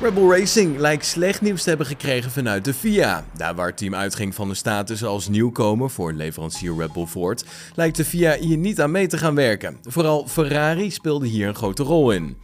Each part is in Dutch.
Rebel Racing lijkt slecht nieuws te hebben gekregen vanuit de FIA. Daar waar het team uitging van de status als nieuwkomer voor leverancier Rebel Ford, lijkt de FIA hier niet aan mee te gaan werken. Vooral Ferrari speelde hier een grote rol in.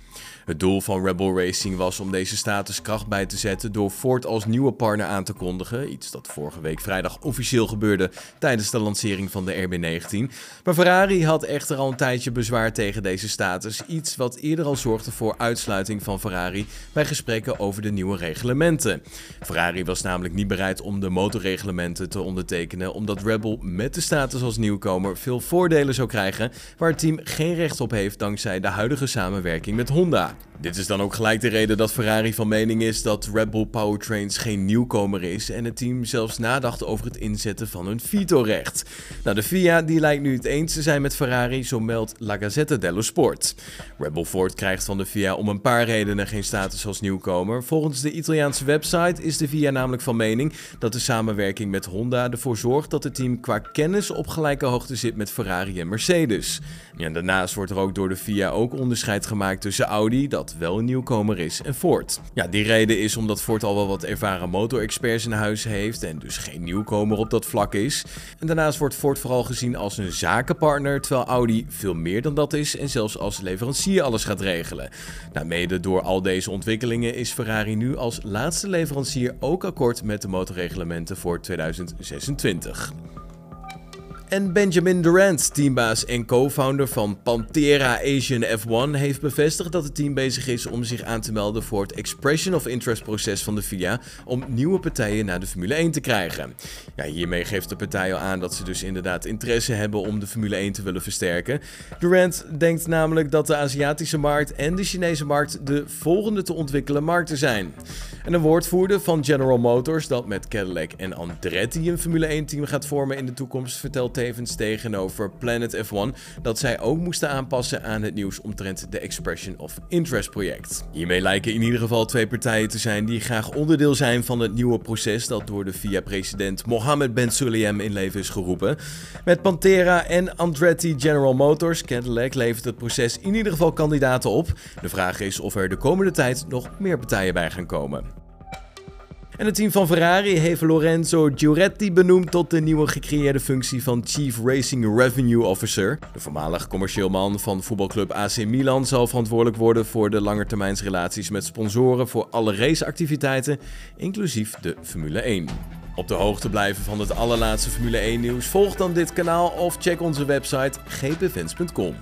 Het doel van Rebel Racing was om deze status kracht bij te zetten door Ford als nieuwe partner aan te kondigen. Iets dat vorige week vrijdag officieel gebeurde tijdens de lancering van de RB19. Maar Ferrari had echter al een tijdje bezwaar tegen deze status. Iets wat eerder al zorgde voor uitsluiting van Ferrari bij gesprekken over de nieuwe reglementen. Ferrari was namelijk niet bereid om de motorreglementen te ondertekenen, omdat Rebel met de status als nieuwkomer veel voordelen zou krijgen waar het team geen recht op heeft dankzij de huidige samenwerking met Honda. time. Dit is dan ook gelijk de reden dat Ferrari van mening is dat Red Bull Powertrains geen nieuwkomer is en het team zelfs nadacht over het inzetten van een veto-recht. Nou, de FIA die lijkt nu het eens te zijn met Ferrari, zo meldt La Gazzetta dello Sport. Red Bull Ford krijgt van de FIA om een paar redenen geen status als nieuwkomer. Volgens de Italiaanse website is de FIA namelijk van mening dat de samenwerking met Honda ervoor zorgt dat het team qua kennis op gelijke hoogte zit met Ferrari en Mercedes. Ja, daarnaast wordt er ook door de FIA ook onderscheid gemaakt tussen Audi dat wel een nieuwkomer is, en Ford. Ja, die reden is omdat Ford al wel wat ervaren motorexperts in huis heeft en dus geen nieuwkomer op dat vlak is. En daarnaast wordt Ford vooral gezien als een zakenpartner, terwijl Audi veel meer dan dat is en zelfs als leverancier alles gaat regelen. Nou, mede door al deze ontwikkelingen is Ferrari nu als laatste leverancier ook akkoord met de motorreglementen voor 2026. En Benjamin Durant, teambaas en co-founder van Pantera Asian F1, heeft bevestigd dat het team bezig is om zich aan te melden voor het Expression of Interest proces van de FIA om nieuwe partijen naar de Formule 1 te krijgen. Ja, hiermee geeft de partij al aan dat ze dus inderdaad interesse hebben om de Formule 1 te willen versterken. Durant denkt namelijk dat de Aziatische markt en de Chinese markt de volgende te ontwikkelen markten zijn. En een woordvoerder van General Motors dat met Cadillac en Andretti een Formule 1 team gaat vormen in de toekomst vertelt tevens tegenover Planet F1 dat zij ook moesten aanpassen aan het nieuws omtrent de Expression of Interest project. Hiermee lijken in ieder geval twee partijen te zijn die graag onderdeel zijn van het nieuwe proces dat door de VIA-president Mohammed Ben Sulayem in leven is geroepen. Met Pantera en Andretti General Motors, Cadillac levert het proces in ieder geval kandidaten op. De vraag is of er de komende tijd nog meer partijen bij gaan komen. En het team van Ferrari heeft Lorenzo Giuretti benoemd tot de nieuwe gecreëerde functie van Chief Racing Revenue Officer. De voormalig commercieel man van voetbalclub AC Milan zal verantwoordelijk worden voor de langetermijnsrelaties met sponsoren voor alle raceactiviteiten, inclusief de Formule 1. Op de hoogte blijven van het allerlaatste Formule 1 nieuws, volg dan dit kanaal of check onze website gpfans.com.